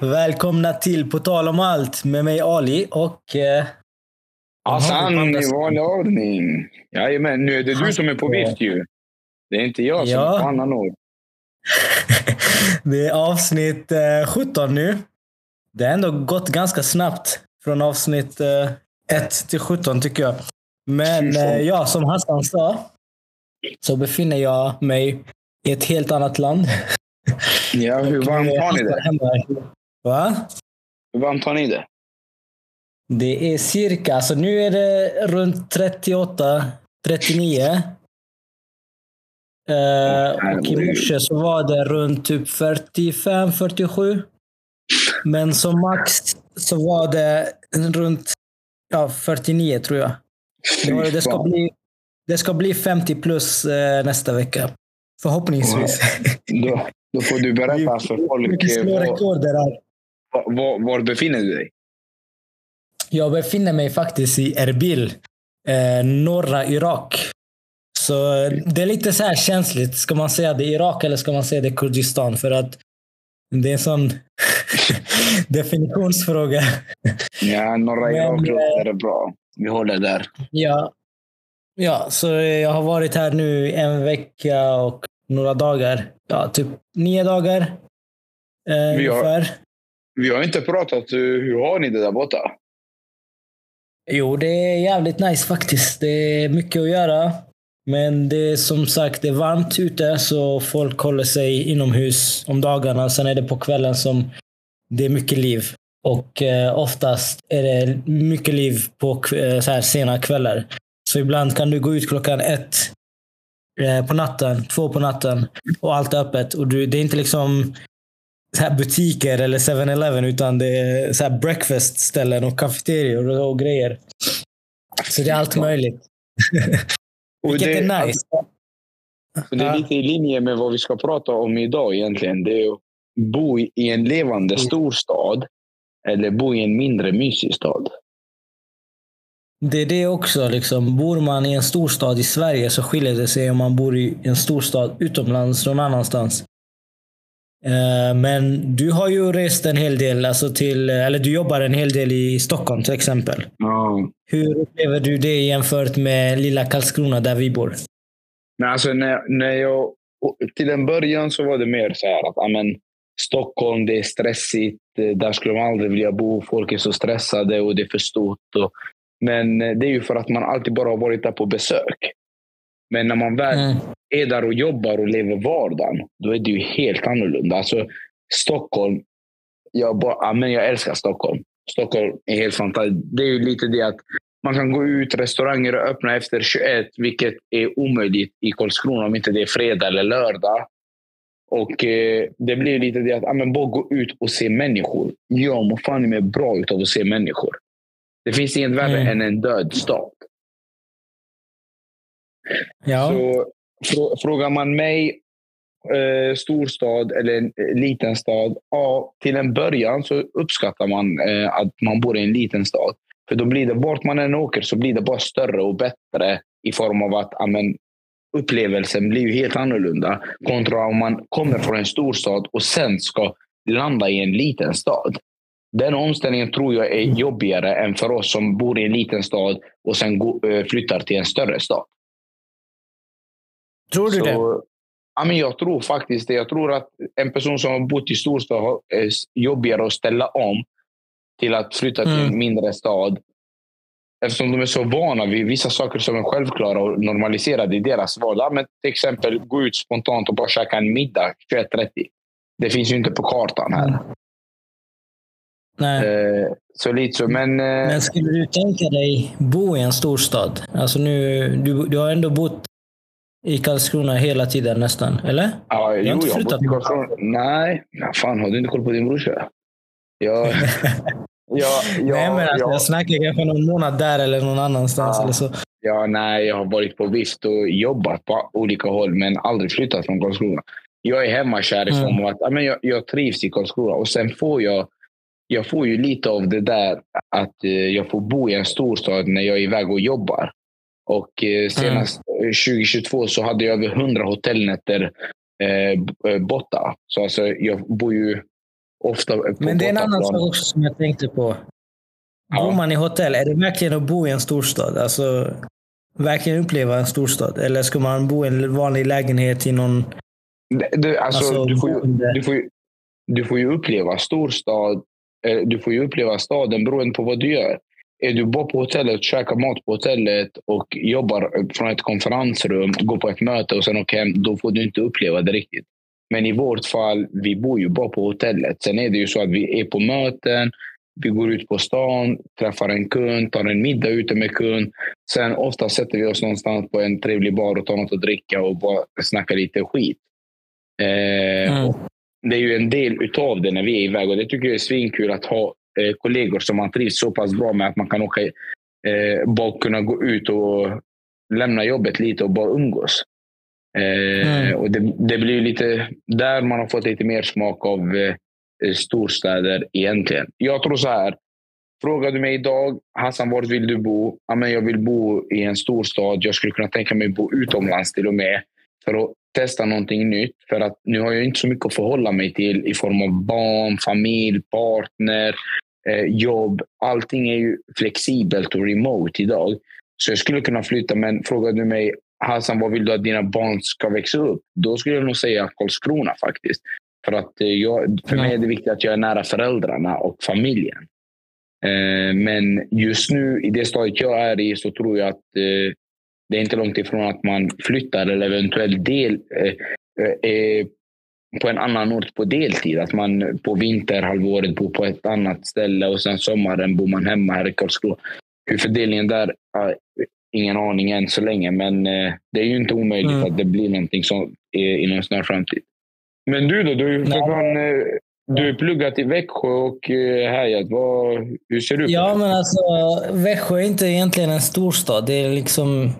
Välkomna till På tal om allt med mig Ali och... Eh, Hassan i vanlig ordning. Jajamän, nu är det du som är på vift ju. Det är inte jag som är på annan ord. det är avsnitt eh, 17 nu. Det har ändå gått ganska snabbt från avsnitt eh, 1 till 17 tycker jag. Men eh, ja, som Hassan sa så befinner jag mig i ett helt annat land. Ja, hur varmt har ni det? Va? Hur varmt har ni det? Det är cirka, alltså nu är det runt 38, 39. Eh, och i morse så var det runt typ 45, 47. Men som max så var det runt ja, 49 tror jag. Det, det, ska bli, det ska bli 50 plus eh, nästa vecka. Förhoppningsvis. Då, då får du berätta för folk Mycket eh, slå var, rekord där. Var, var befinner du dig? Jag befinner mig faktiskt i Erbil, eh, norra Irak. Så eh, det är lite så här känsligt. Ska man säga det är Irak eller ska man säga det är Kurdistan? För att det är en sån definitionsfråga. Ja, norra Irak eh, låter bra. Vi håller där. Ja. ja, så jag har varit här nu en vecka och några dagar. Ja, typ nio dagar. Eh, Vi har- ungefär. Vi har inte pratat. Eh, hur har ni det där borta? Jo, det är jävligt nice faktiskt. Det är mycket att göra. Men det är som sagt det är varmt ute så folk håller sig inomhus om dagarna. Sen är det på kvällen som det är mycket liv. Och eh, oftast är det mycket liv på eh, så här sena kvällar. Så ibland kan du gå ut klockan ett eh, på natten, två på natten och allt är öppet. Och du, det är inte liksom så här butiker eller 7-Eleven utan det är så breakfast-ställen och kafeterior och, grejer. Så det är allt möjligt. Och Vilket det, är nice. Det är lite i linje med vad vi ska prata om idag egentligen. Det är att bo i en levande Mm. storstad eller bo i en mindre mysig stad. Det är det också. Liksom. Bor man i en storstad i Sverige så skiljer det sig om man bor i en storstad utomlands någon annanstans. Eh, Men du har ju rest en hel del, alltså till, eller du jobbar en hel del i Stockholm till exempel. Ja. Hur upplever du det jämfört med lilla Karlskrona där vi bor? Men alltså när, när jag, till en början så var det mer så här att amen, Stockholm, det är stressigt. eh, Där skulle man aldrig vilja bo. Folk är så stressade och det är för stort. Och, men eh, det är ju för att man alltid bara har varit där på besök. Men när man väl Mm. är där och jobbar och lever vardagen, då är det ju helt annorlunda. Alltså, Stockholm, jag, bara, men jag älskar Stockholm. Stockholm är helt fantastiskt. Det är ju lite det att man kan gå ut, restauranger är öppna efter 21, vilket är omöjligt i Karlskrona om inte det är fredag eller lördag. Och eh, Det blir lite det att men bara gå ut och se människor. Jag mår fan med bra utav att se människor. Det finns inget värre Mm. än en död stad. Ja. Så frå, frågar man mig, eh, storstad eller en eh, liten stad? Ja, till en början så uppskattar man eh, att man bor i en liten stad. För då blir det, vart man än åker så blir det bara större och bättre i form av att ja, men, upplevelsen blir ju helt annorlunda kontra om man kommer från en storstad och sen ska landa i en liten stad. Den omställningen tror jag är jobbigare än för oss som bor i en liten stad och sen eh, flyttar till en större stad. Tror du det? Så, ja, men jag tror faktiskt det. Jag tror att en person som har bott i storstad är jobbigare att ställa om till att flytta till Mm. en mindre stad. Eftersom de är så vana vid vissa saker som är självklara och normaliserade i deras vardag. Men till exempel gå ut spontant och bara käka en middag 21.30. Det finns ju inte på kartan här. Mm. Nej. Eh, så lite så. Men, eh, Men skulle du tänka dig bo i en storstad? Alltså nu, du, du har ändå bott i Karlskrona hela tiden nästan, eller? ja, har jo, inte jag har i Karlskrona. Nej, fan har du inte koll på din brorsa? Jag, jag, jag, Nej, men alltså, jag, jag snackar kanske någon månad där eller någon annanstans. Ja. Eller så. Ja, nej, jag har varit på vift och jobbat på olika håll, men aldrig flyttat från Karlskrona. Jag är hemmakär i Mm. form av att men jag, jag trivs i Karlskrona och sen får jag, jag får ju lite av det där att eh, jag får bo i en storstad när jag är iväg och jobbar. Och eh, senast eh, 2022 så hade jag över 100 hotellnätter eh, eh, borta. Så alltså, jag bor ju ofta på Men det är en annan sak också som jag tänkte på. Ja. Bor man i hotell, är det verkligen att bo i en storstad? Alltså, verkligen uppleva en storstad? Eller ska man bo i en vanlig lägenhet i någon... Det- alltså, Alltså, du, får ju, du, får ju, du får ju uppleva storstad. eh, Du får ju uppleva staden beroende på vad du gör. Är du bara på hotellet, käkar mat på hotellet och jobbar från ett konferensrum, går på ett möte och sen åker hem, då får du inte uppleva det riktigt. Men i vårt fall, vi bor ju bara på hotellet. Sen är det ju så att vi är på möten, vi går ut på stan, träffar en kund, tar en middag ute med kund. Sen ofta sätter vi oss någonstans på en trevlig bar och tar något att dricka och bara snackar lite skit. Eh, Mm. Det är ju en del utav det när vi är iväg och det tycker jag är svinkul att ha eh, kollegor som man trivs så pass bra med att man kan åka, eh, bara kunna gå ut och lämna jobbet lite och bara umgås. Eh, Mm. och det, det blir lite där man har fått lite mer smak av eh, storstäder egentligen. Jag tror så här. Frågar du mig idag, Hassan, var vill du bo? Ja, men jag vill bo i en storstad. Jag skulle kunna tänka mig bo utomlands till och med för att testa någonting nytt. För att nu har jag inte så mycket att förhålla mig till i form av barn, familj, partner, jobb. Allting är ju flexibelt och remote idag. Så jag skulle kunna flytta, men frågar du mig Hassan, vad vill du att dina barn ska växa upp? Då skulle jag nog säga Karlskrona faktiskt. För, att eh, jag, för mig är det viktigt att jag är nära föräldrarna och familjen. Eh, Men just nu, i det stadiet jag är i, så tror jag att eh, det är inte långt ifrån att man flyttar eller eventuellt del, eh, eh, eh, på en annan ort på deltid. Att man på vinterhalvåret bor på ett annat ställe och sen sommaren bor man hemma här i Karlskrona. Hur fördelningen där, ingen aning än så länge. Men eh, det är ju inte omöjligt Mm. att det blir någonting som är inom snar framtid. Men du då? Du för fan, eh, du pluggat i Växjö och eh, härjat. Vad, hur ser du på Ja, det? men alltså Växjö är inte egentligen en storstad. Det är liksom...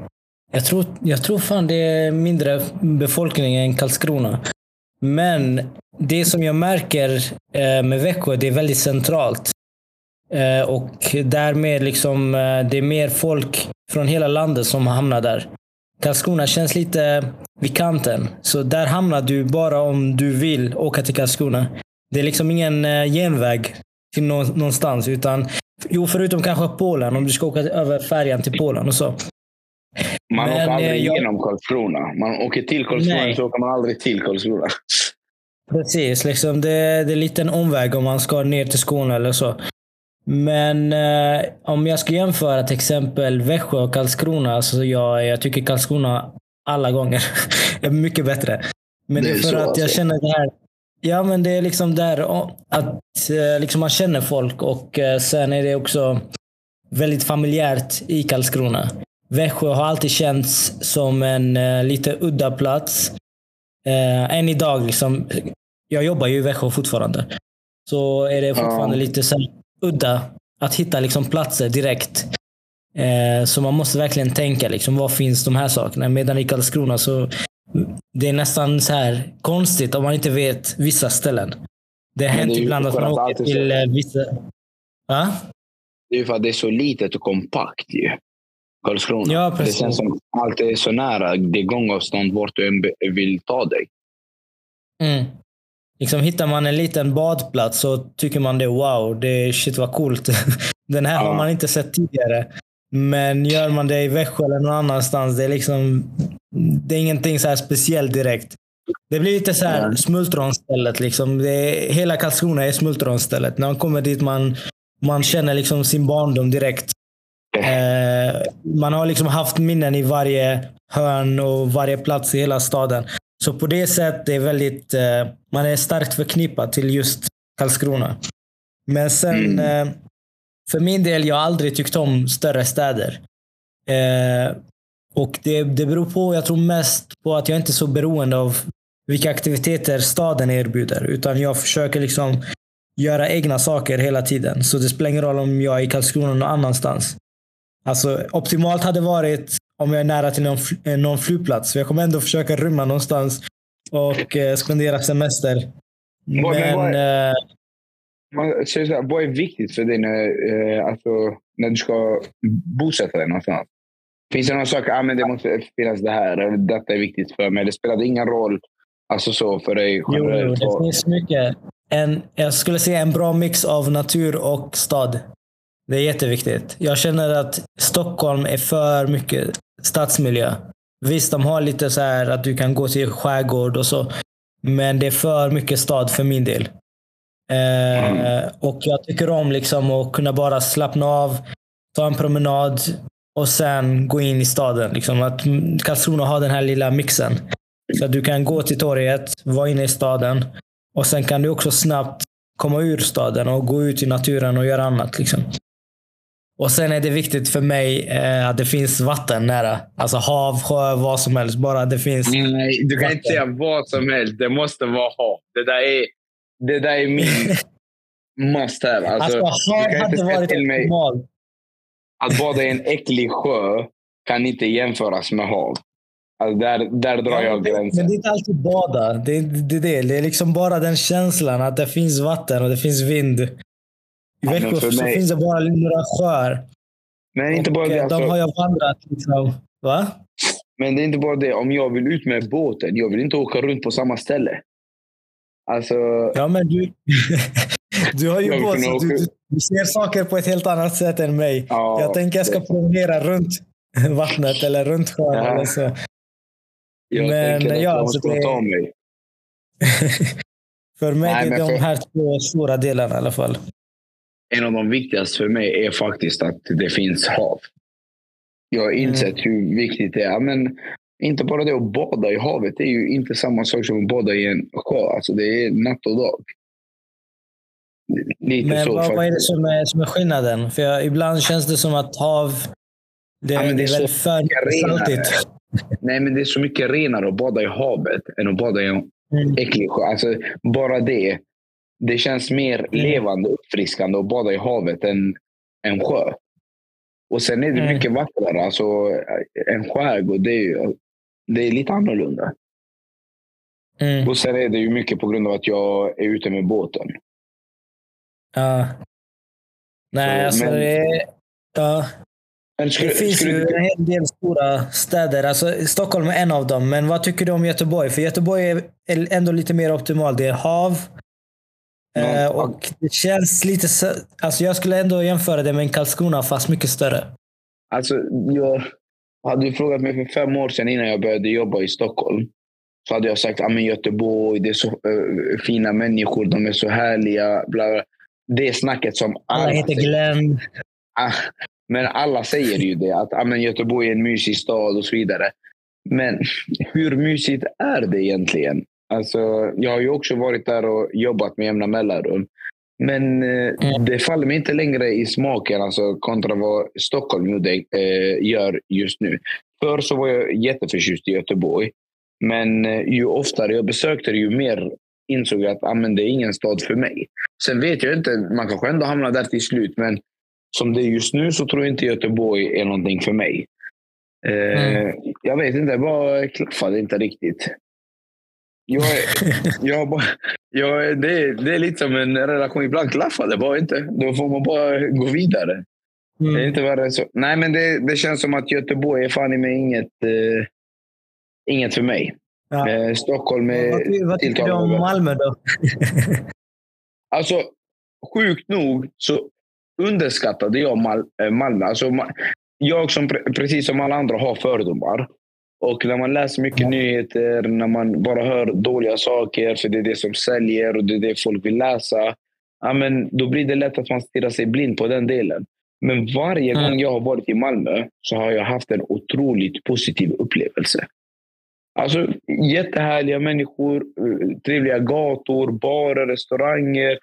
Jag tror, jag tror fan det är mindre befolkning än Karlskrona. Men det som jag märker eh, med Växjö, det är väldigt centralt. Eh, och därmed liksom, eh, det är mer folk från hela landet som hamnar där. Karlskrona känns lite vid kanten. Så där hamnar du bara om du vill åka till Karlskrona. Det är liksom ingen genväg till någonstans. Utan, jo, förutom kanske Polen, om du ska åka över färjan till Polen och så. Man Men, åker aldrig eh, jag- igenom Karlskrona. Man åker till Karlskrona Nej. så åker man aldrig till Karlskrona. Precis, liksom det, det är lite en omväg om man ska ner till Skåne eller så. Men eh, om jag ska jämföra till exempel Växjö och Karlskrona, så jag, jag tycker Karlskrona alla gånger är mycket bättre. Men Det det är för så, att jag alltså. känner det här. Ja, men det är liksom där att eh, liksom man känner folk och eh, sen är det också väldigt familjärt i Karlskrona. Växjö har alltid känts som en eh, lite udda plats. Eh, än idag, liksom, jag jobbar ju i Växjö fortfarande. Så är det fortfarande Ja. lite så udda att hitta liksom platser direkt. Eh, så man måste verkligen tänka, liksom, var finns de här sakerna? Medan i Karlskrona så det är nästan så här konstigt om man inte vet vissa ställen. Det har hänt ibland att man åker till eh, vissa... Va? Det är ju för att det är så litet och kompakt ju. Karlskrona. Ja, det känns som allt är så nära. Det är gångavstånd vart du än vill ta dig. Mm. Liksom hittar man en liten badplats så tycker man det wow, det shit vad coolt. Den här har Ja. man inte sett tidigare. Men gör man det i Växjö eller någon annanstans, det är liksom det är ingenting så här speciellt direkt. Det blir lite så här Nej. smultronstället. Liksom. Det är, hela Karlskrona är smultronstället. När man kommer dit man, man känner liksom sin barndom direkt. Eh, man har liksom haft minnen i varje hörn och varje plats i hela staden. Så på det sättet är väldigt, eh, man är starkt förknippad till just Karlskrona. Men sen, eh, för min del, jag har aldrig tyckt om större städer. Eh, och det, det beror på, jag tror mest på att jag inte är så beroende av vilka aktiviteter staden erbjuder. Utan jag försöker liksom göra egna saker hela tiden. Så det spelar ingen roll om jag är i Karlskrona någon annanstans. Alltså, optimalt hade varit om jag är nära till någon, eh, någon flygplats. För jag kommer ändå försöka rymma någonstans och eh, spendera semester. Vad- men vad Men, eh, Man säger så här, vad är viktigt för dig när, eh, alltså, när du ska bosätta dig någonstans? Finns det någon sak, ah, men det måste finnas det här, eller detta är viktigt för mig. Det spelar ingen roll alltså så för dig jo, det vad- finns mycket. en, jag skulle säga en bra mix av natur och stad. Det är jätteviktigt. Jag känner att Stockholm är för mycket stadsmiljö. Visst, de har lite så här att du kan gå till skärgård och så. Men det är för mycket stad för min del. Eh, mm. Och jag tycker om liksom att kunna bara slappna av, ta en promenad och sen gå in i staden. Liksom att Karlskrona har den här lilla mixen. Så att du kan gå till torget, vara inne i staden och sen kan du också snabbt komma ur staden och gå ut i naturen och göra annat. Liksom. Och sen är det viktigt för mig eh, att det finns vatten nära. Alltså hav, sjö, vad som helst. Bara det finns Nej, du kan vatten. inte säga vad som helst. Det måste vara hav. Det där är, det där är min must have. Alltså, alltså hav hade varit optimalt. Att bada i en äcklig sjö kan inte jämföras med hav. Alltså där, där drar jag gränsen. Men det är inte alltid bada. Det är, det, det, det är liksom bara den känslan att det finns vatten och det finns vind. I Växjö så mig... finns det bara några sjöar. Men inte bara det. Alltså... De har jag vandrat. Liksom. Va? Men det är inte bara det. Om jag vill ut med båten, jag vill inte åka runt på samma ställe. Alltså... Ja, men du, du har ju båt, så du, du, ser saker på ett helt annat sätt än mig. Ja, jag tänker jag ska promenera runt vattnet eller runt sjön. Ja. Eller så. Jag men tänker att ja, alltså det... ta mig. för mig Nej, är de här två stora delarna i alla fall. En av de viktigaste för mig är faktiskt att det finns hav. Jag har insett mm. hur viktigt det är. Men inte bara det att bada i havet. Det är ju inte samma sak som att bada i en sjö. Alltså det är natt och dag. Lite men så, vad, vad, är det som är, som är skillnaden? För jag, ibland känns det som att hav det, ja, det, det är, väl för saltigt. Nej, men det är så mycket renare att bada i havet än att bada i en mm. äcklig sjö. Alltså, bara det. Det känns mer mm. levande uppfriskande att bada i havet än en sjö. Och sen är det mm. mycket vackrare. Alltså, en skärgård, det är, det är lite annorlunda. Mm. Och sen är det ju mycket på grund av att jag är ute med båten. Ja. Nej, så, alltså men... det... Ja. Skulle, det finns ju en hel del stora städer. Alltså, Stockholm är en av dem. Men vad tycker du om Göteborg? För Göteborg är ändå lite mer optimalt. Det är hav. Eh, och det känns lite... Alltså jag skulle ändå jämföra det med en Karlskrona, fast mycket större. Alltså, jag hade du frågat mig för fem år sedan innan jag började jobba i Stockholm. Så hade jag sagt att Göteborg, det är så uh, fina människor, de är så härliga. Bla, bla. Det snacket som alla, alla heter Glenn. Ah, men alla säger ju det, att amen, Göteborg är en mysig stad och så vidare. Men hur mysigt är det egentligen? Alltså, jag har ju också varit där och jobbat med jämna mellanrum. Men eh, mm. det faller mig inte längre i smaken alltså, kontra vad Stockholm gjorde, eh, gör just nu. Förr så var jag jätteförtjust i Göteborg. Men eh, ju oftare jag besökte det, ju mer insåg jag att ah, men det är ingen stad för mig. Sen vet jag inte, man kanske ändå hamnar där till slut. Men som det är just nu så tror jag inte Göteborg är någonting för mig. Eh, mm. Jag vet inte, det bara klaffade inte riktigt. Jag, jag bara, jag, det, det är lite som en relation. Ibland klaffar det bara inte. Då får man bara gå vidare. Mm. Det är inte värre så. Nej, men det, det känns som att Göteborg är fan i mig inget, eh, inget för mig. Ja. Eh, Stockholm är Vad, vad tycker du om Malmö då? alltså, sjukt nog så underskattade jag Mal eh, Malmö. Alltså, jag som precis som alla andra har fördomar. Och när man läser mycket nyheter, när man bara hör dåliga saker, för det är det som säljer och det är det folk vill läsa. Ja, men då blir det lätt att man stirrar sig blind på den delen. Men varje mm. gång jag har varit i Malmö så har jag haft en otroligt positiv upplevelse. Alltså jättehärliga människor, eh, trevliga gator, barer, restauranger.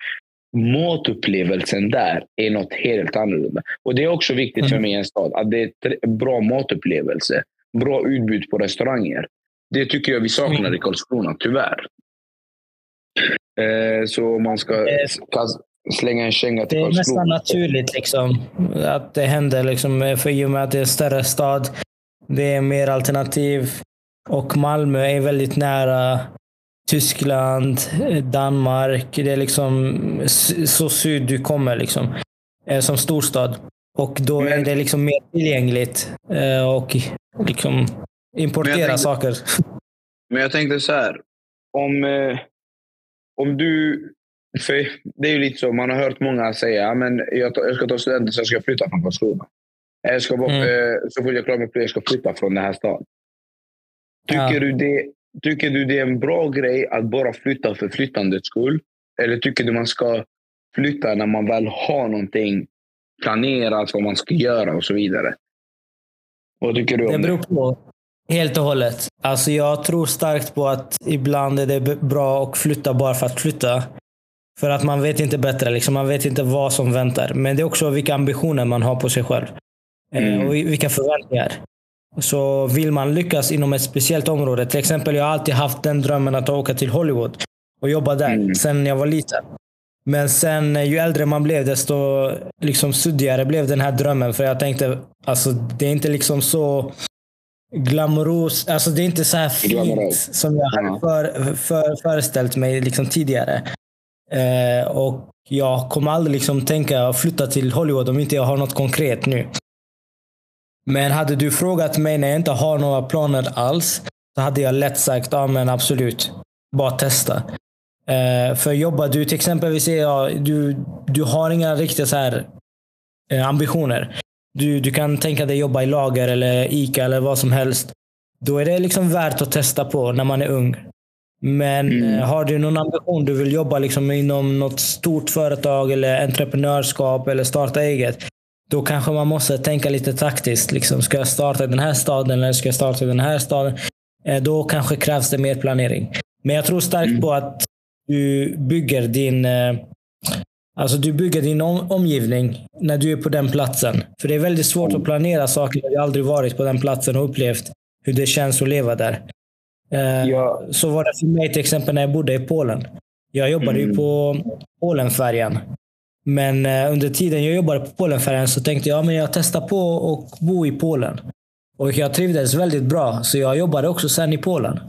Matupplevelsen där är något helt annorlunda. Och Det är också viktigt för mm. mig i en stad, att det är en bra matupplevelse bra utbud på restauranger. Det tycker jag vi saknar mm. i Karlskrona, tyvärr. Eh, så man ska eh, slänga en känga till Karlskrona. Det är nästan naturligt liksom, att det händer. Liksom, för I och med att det är en större stad. Det är mer alternativ. Och Malmö är väldigt nära Tyskland, Danmark. Det är liksom så syd du kommer liksom, eh, som storstad. Och då Men... är det liksom mer tillgängligt. Eh, och liksom importera tänkte, saker. Men jag tänkte så här. Om, eh, om du för det är ju lite så, man har hört många säga men jag, jag ska ta studenten så jag ska flytta från Karlskrona. Jag ska bara, Mm. eh, så fort jag klarar mig jag ska flytta från den här staden. Tycker, Ja. du det, tycker du det är en bra grej att bara flytta för flyttandets skull? Eller tycker du man ska flytta när man väl har någonting planerat, vad man ska göra och så vidare? Vad tycker du om Det beror på. Helt och hållet. Alltså jag tror starkt på att ibland är det bra att flytta bara för att flytta. För att man vet inte bättre. Liksom. Man vet inte vad som väntar. Men det är också vilka ambitioner man har på sig själv. Eh, Mm. Och vilka förväntningar. Så vill man lyckas inom ett speciellt område. Till exempel, jag har alltid haft den drömmen att åka till Hollywood och jobba där Mm. sen jag var liten. Men sen eh, ju äldre man blev desto liksom suddigare blev den här drömmen. För jag tänkte, alltså det är inte liksom så glamoros. Alltså det är inte så här fint som jag hade för, för, föreställt mig liksom tidigare. Eh, och jag kommer aldrig liksom tänka flytta till Hollywood om inte jag har något konkret nu. Men hade du frågat mig när jag inte har några planer alls, så hade jag lätt sagt ja men absolut. Bara testa. Eh, för jobbar du till exempel, vi säger ja, du, du har inga riktiga så här, eh, ambitioner. Du, du kan tänka dig jobba i lager eller ICA eller vad som helst. Då är det liksom värt att testa på när man är ung. Men Mm. eh, har du någon ambition, du vill jobba liksom inom något stort företag eller entreprenörskap eller starta eget. Då kanske man måste tänka lite taktiskt. Liksom, ska jag starta i den här staden eller ska jag starta i den här staden? Eh, Då kanske krävs det mer planering. Men jag tror starkt Mm. på att du bygger din eh, Alltså du bygger din om, omgivning när du är på den platsen. För det är väldigt svårt att planera saker när du aldrig varit på den platsen och upplevt hur det känns att leva där. Eh, Ja. Så var det för mig till exempel när jag bodde i Polen. Jag jobbade ju Mm. på Polenfärjan. Men eh, under tiden jag jobbade på Polenfärjan så tänkte jag men jag testar på att bo i Polen. Och jag trivdes väldigt bra, så jag jobbade också sen i Polen.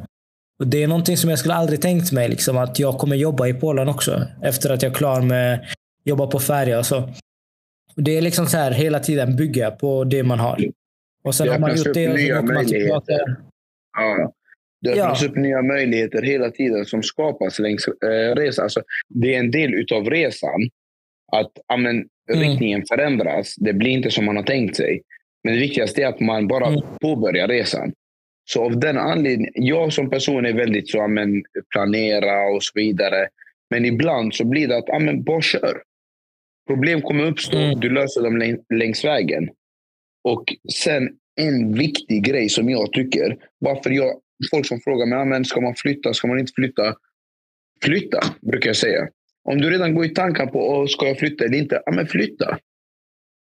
Och Det är någonting som jag skulle aldrig tänkt mig, liksom, att jag kommer jobba i Polen också. Efter att jag är klar med jobba på färja och så. Det är liksom så här hela tiden bygga på det man har. Och sen har man gjort det och så åker man tillbaka. Ja. Det Ja. öppnas upp nya möjligheter hela tiden som skapas längs eh, resan. Alltså, det är en del utav resan. Att amen, Mm. riktningen förändras. Det blir inte som man har tänkt sig. Men det viktigaste är att man bara Mm. påbörjar resan. Så av den anledningen, jag som person är väldigt så, amen, planera och så vidare. Men ibland så blir det att, amen, bara kör. Problem kommer uppstå, Mm. du löser dem läng- längs vägen. Och sen en viktig grej som jag tycker, varför jag, folk som frågar mig, "Ah, men ska man flytta, ska man inte flytta? Flytta, brukar jag säga. Om du redan går i tankar på, "Åh, ska jag flytta eller inte? Ja, men flytta.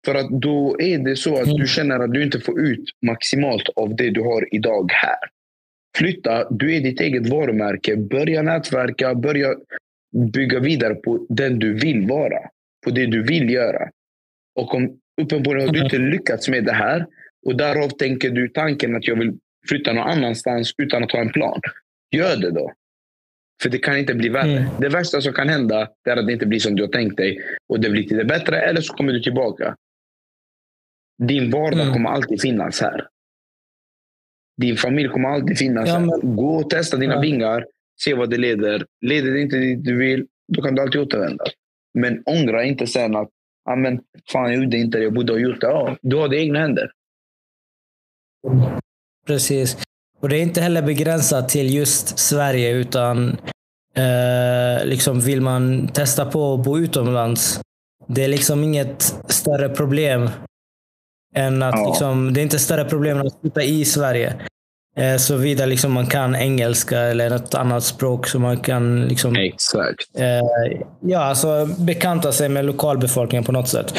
För att då är det så att Mm. du känner att du inte får ut maximalt av det du har idag här. Flytta, du är ditt eget varumärke. Börja nätverka, börja bygga vidare på den du vill vara. På det du vill göra. Och om uppenbarligen har du Mm. inte lyckats med det här och därav tänker du tanken att jag vill flytta någon annanstans utan att ha en plan. Gör det då. För det kan inte bli värre. Mm. Det värsta som kan hända är att det inte blir som du har tänkt dig och det blir lite bättre eller så kommer du tillbaka. Din vardag Mm. kommer alltid finnas här. Din familj kommer alltid finnas Ja, här. men- Gå och testa dina Ja. vingar. Se vad det leder. Leder det inte dit du vill, då kan du alltid återvända. Men ångra inte sen att ah, men, fan, jag gjorde inte det. Jag borde ha gjort det. Ja, du har det i egna händer. Precis. Och det är inte heller begränsat till just Sverige, utan eh, liksom vill man testa på att bo utomlands, det är liksom inget större problem än att Ja. liksom, det är inte större problem att flytta i Sverige. Eh, Såvida liksom man kan engelska eller något annat språk så man kan liksom, Exakt. eh, ja, alltså bekanta sig med lokalbefolkningen på något sätt.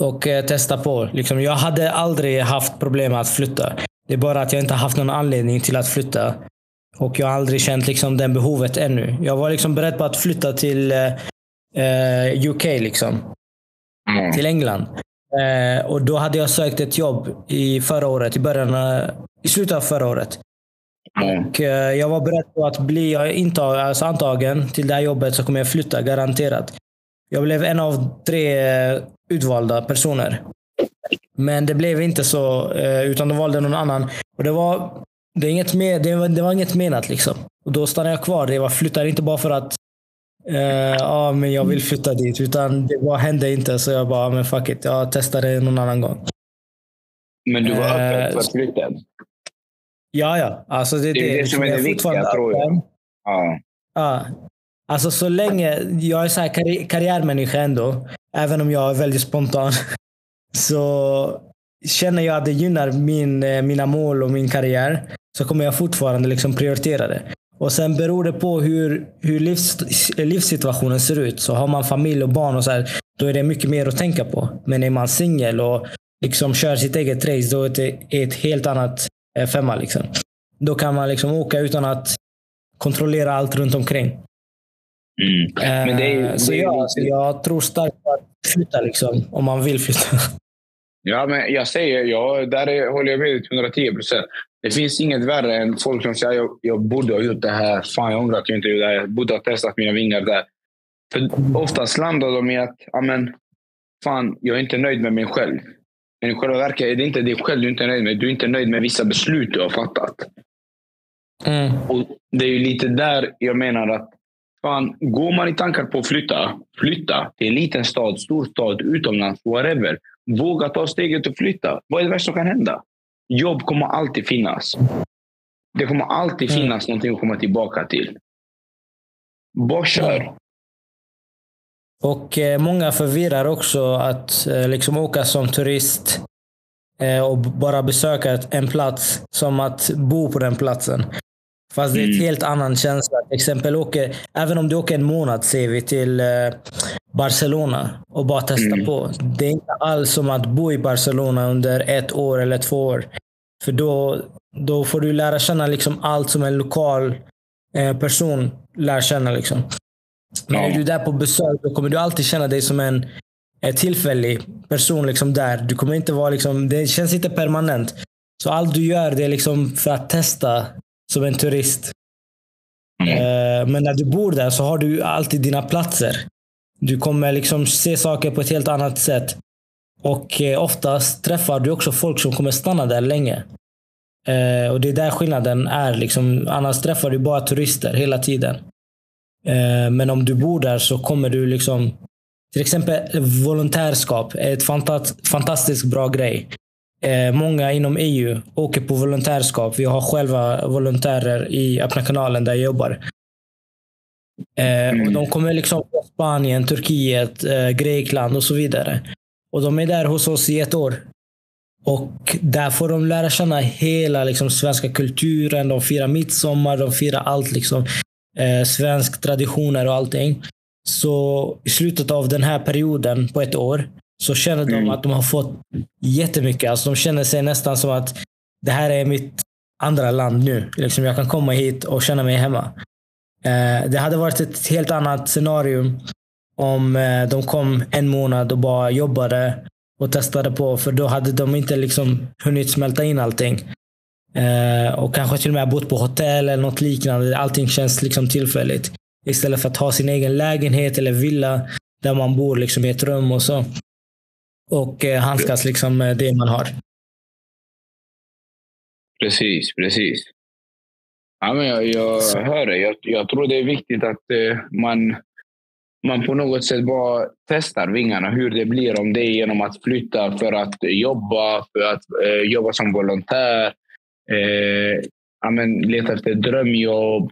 Och eh, testa på. Liksom, jag hade aldrig haft problem med att flytta. Det är bara att jag inte haft någon anledning till att flytta. Och jag har aldrig känt liksom, den behovet ännu. Jag var liksom beredd på att flytta till eh, eh, UK, liksom, Ja. till England. Eh, och Då hade jag sökt ett jobb i förra året, i, början, i slutet av förra året. Ja. Och eh, jag var beredd på att bli intag, alltså antagen till det här jobbet så kommer jag flytta, garanterat. Jag blev en av tre utvalda personer. Men det blev inte så, eh, utan de valde någon annan. Och det var, det är inget, med, det var, det var inget menat. liksom. Och Då stannade jag kvar. Jag flyttade inte bara för att Uh, ja, men jag vill flytta dit. Utan det bara hände inte. Så jag bara, men fuck it. Jag testar det någon annan gång. Men du var öppen för flytten? Ja, ja. Alltså det, det är det, det som är det viktiga, tror jag. Ja. ja. Alltså så länge, jag är så här karri karriärmänniska ändå, även om jag är väldigt spontan, så känner jag att det gynnar min, eh, mina mål och min karriär, så kommer jag fortfarande liksom prioritera det. Och Sen beror det på hur, hur livs, livssituationen ser ut. Så har man familj och barn och så här, då är det mycket mer att tänka på. Men är man singel och liksom kör sitt eget race, då är det ett helt annat eh, femma. Liksom. Då kan man liksom åka utan att kontrollera allt runt omkring. Mm. Men det är, eh, så det är ja, alltså, jag tror starkt på att flytta liksom, om man vill flytta. Ja, men jag säger, ja, där är, håller jag med 110 procent. Det finns inget värre än folk som säger jag, jag borde ha gjort det här. Fan, jag ångrar att jag inte gjorde det här. Jag borde ha testat mina vingar där. För oftast landar de i att, amen, fan, jag är inte nöjd med mig själv. Men i själva verket är det inte dig själv du inte är nöjd med. Du är inte nöjd med vissa beslut du har fattat. Mm. Och Det är ju lite där jag menar att fan, går man i tankar på att flytta, flytta till en liten stad, stor stad, utomlands, whatever. Våga ta steget och flytta. Vad är det värsta som kan hända? Jobb kommer alltid finnas. Det kommer alltid mm. finnas mm. någonting att komma tillbaka till. Bara kör. Och eh, många förvirrar också att eh, liksom åka som turist eh, och bara besöka en plats som att bo på den platsen. Fast det är en mm. helt annan känsla. Till exempel, åker, även om du åker en månad ser vi till eh, Barcelona och bara testar mm. på. Det är inte alls som att bo i Barcelona under ett år eller två år. För då, då får du lära känna liksom allt som en lokal eh, person lär känna. Liksom. Men ja. är du där på besök, då kommer du alltid känna dig som en eh, tillfällig person liksom där. Du kommer inte vara liksom, det känns inte permanent. Så allt du gör det är liksom för att testa som en turist. Mm. Eh, men när du bor där så har du alltid dina platser. Du kommer liksom se saker på ett helt annat sätt. Och eh, oftast träffar du också folk som kommer stanna där länge. Eh, och Det är där skillnaden är. Liksom. Annars träffar du bara turister hela tiden. Eh, men om du bor där så kommer du liksom... Till exempel volontärskap är ett fantastiskt bra grej. Många inom EU åker på volontärskap. Vi har själva volontärer i öppna kanalen där jag jobbar. Eh, och de kommer liksom från Spanien, Turkiet, eh, Grekland och så vidare. Och De är där hos oss i ett år. Och Där får de lära känna hela liksom, svenska kulturen. De firar midsommar, de firar allt. Liksom, eh, svensk traditioner och allting. Så i slutet av den här perioden på ett år så känner mm. de att de har fått jättemycket. Alltså de känner sig nästan som att det här är mitt andra land nu. Liksom jag kan komma hit och känna mig hemma. Eh, det hade varit ett helt annat scenario om eh, de kom en månad och bara jobbade och testade på. För då hade de inte liksom hunnit smälta in allting. Eh, och kanske till och med bott på hotell eller något liknande. Allting känns liksom tillfälligt. Istället för att ha sin egen lägenhet eller villa där man bor liksom i ett rum och så och eh, handskas liksom med det man har. Precis, precis. Ja, men jag, jag hör det. Jag, jag, tror det är viktigt att eh, man, man på något sätt bara testar vingarna. Hur det blir. Om det är genom att flytta för att jobba, för att eh, jobba som volontär. Eh, ja, men leta efter drömjobb.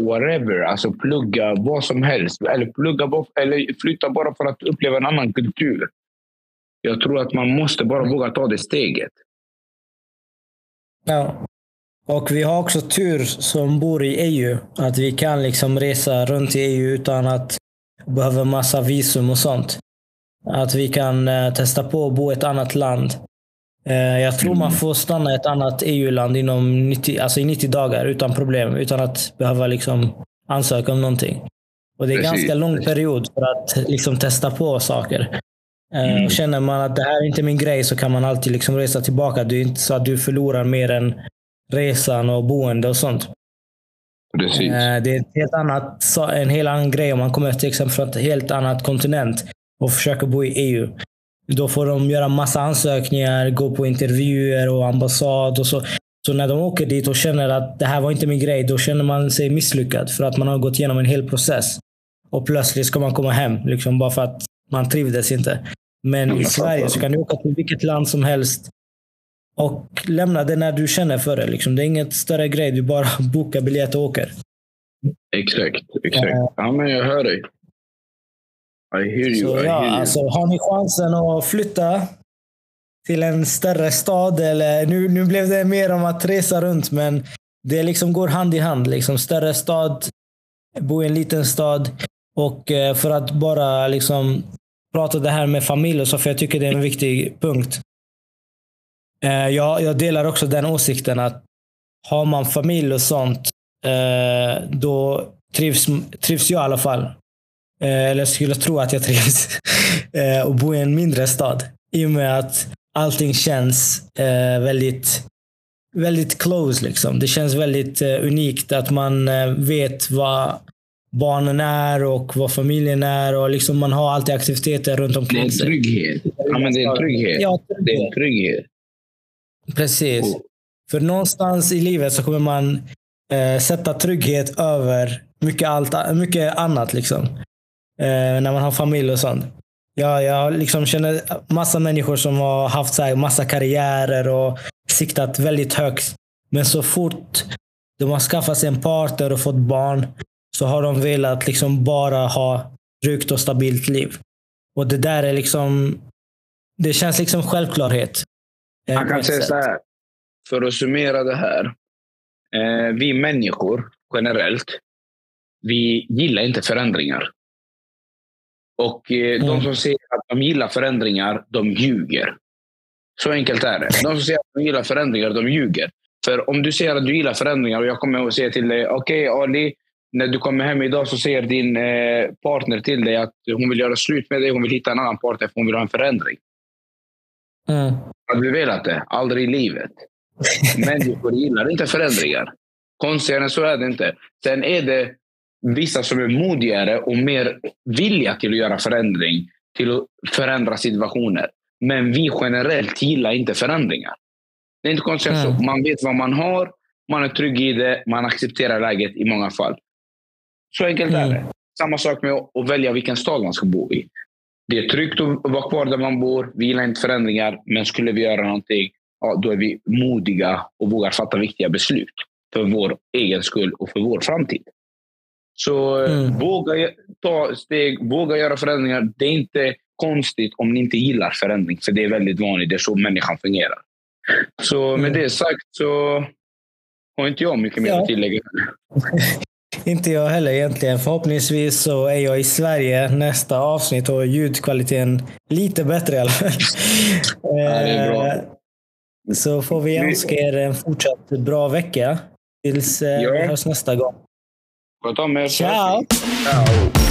Whatever. Alltså plugga vad som helst. Eller, plugga, eller flytta bara för att uppleva en annan kultur. Jag tror att man måste bara våga ta det steget. Ja. Och vi har också tur som bor i EU. Att vi kan liksom resa runt i EU utan att behöva massa visum och sånt. Att vi kan eh, testa på att bo i ett annat land. Eh, jag tror man mm. får stanna i ett annat EU-land inom 90, alltså i 90 dagar utan problem. Utan att behöva liksom ansöka om någonting. Och Det är en ganska lång period för att liksom testa på saker. Eh, mm. Och känner man att det här är inte min grej så kan man alltid liksom resa tillbaka. Det är inte så att du förlorar mer än resan och boende och sånt. Precis. Eh, det är ett helt annat, en helt annan grej om man kommer till exempel från ett helt annat kontinent och försöker bo i EU. Då får de göra massa ansökningar, gå på intervjuer och ambassad och så. Så när de åker dit och känner att det här var inte min grej, då känner man sig misslyckad för att man har gått igenom en hel process. och plötsligt ska man komma hem. Liksom, bara för att man trivdes inte. Men i Sverige så kan du åka till vilket land som helst och lämna det när du känner för det. Liksom. Det är inget större grej. Du bara bokar biljett och åker. Exakt. exakt. Ja, men jag hör dig. I hear you. Så, I ja, hear you. Alltså, har ni chansen att flytta till en större stad, eller nu, nu blev det mer om att resa runt, men det liksom går hand i hand. Liksom. Större stad, bo i en liten stad. Och eh, för att bara liksom prata det här med familj, och så, för jag tycker det är en viktig punkt. Eh, jag, jag delar också den åsikten att har man familj och sånt, eh, då trivs, trivs jag i alla fall. Eller jag skulle tro att jag trivs. och bo i en mindre stad. I och med att allting känns väldigt väldigt close. Liksom. Det känns väldigt unikt att man vet vad barnen är och vad familjen är. och liksom Man har alltid aktiviteter runt omkring sig. Det är en trygghet. Ja, men det är en trygghet. Ja, trygghet. Det är en trygghet. Precis. Oh. För någonstans i livet så kommer man eh, sätta trygghet över mycket, allt, mycket annat. Liksom. Eh, när man har familj och sånt. Jag, jag liksom känner massa människor som har haft så här massa karriärer och siktat väldigt högt. Men så fort de har skaffat sig en partner och fått barn så har de velat liksom bara ha tryggt och stabilt liv. Och det där är liksom... Det känns liksom självklarhet. Man kan säga så här, för att summera det här. Eh, vi människor generellt, vi gillar inte förändringar. Och eh, mm. de som säger att de gillar förändringar, de ljuger. Så enkelt är det. De som säger att de gillar förändringar, de ljuger. För om du säger att du gillar förändringar och jag kommer att säga till dig, okej okay, Ali, när du kommer hem idag så säger din eh, partner till dig att hon vill göra slut med dig. Hon vill hitta en annan partner för hon vill ha en förändring. Mm. Hade du velat det? Aldrig i livet. Människor gillar inte förändringar. Konstigare än så är det inte. Sen är det vissa som är modigare och mer villiga till att göra förändring, till att förändra situationer. Men vi generellt gillar inte förändringar. Det är inte konstigt mm. så. Man vet vad man har, man är trygg i det, man accepterar läget i många fall. Så enkelt mm. är det. Samma sak med att välja vilken stad man ska bo i. Det är tryggt att vara kvar där man bor. Vi gillar inte förändringar. Men skulle vi göra någonting, ja, då är vi modiga och vågar fatta viktiga beslut. För vår egen skull och för vår framtid. Så eh, mm. våga ta steg, våga göra förändringar. Det är inte konstigt om ni inte gillar förändring. För det är väldigt vanligt. Det är så människan fungerar. Så med mm. det sagt så har inte jag mycket mer att tillägga. Inte jag heller egentligen. Förhoppningsvis så är jag i Sverige nästa avsnitt och ljudkvaliteten lite bättre i alla fall. Ja, eh, så får vi önska er en fortsatt bra vecka tills eh, ja. vi hörs nästa gång. Sköt om er. Ciao! Ciao.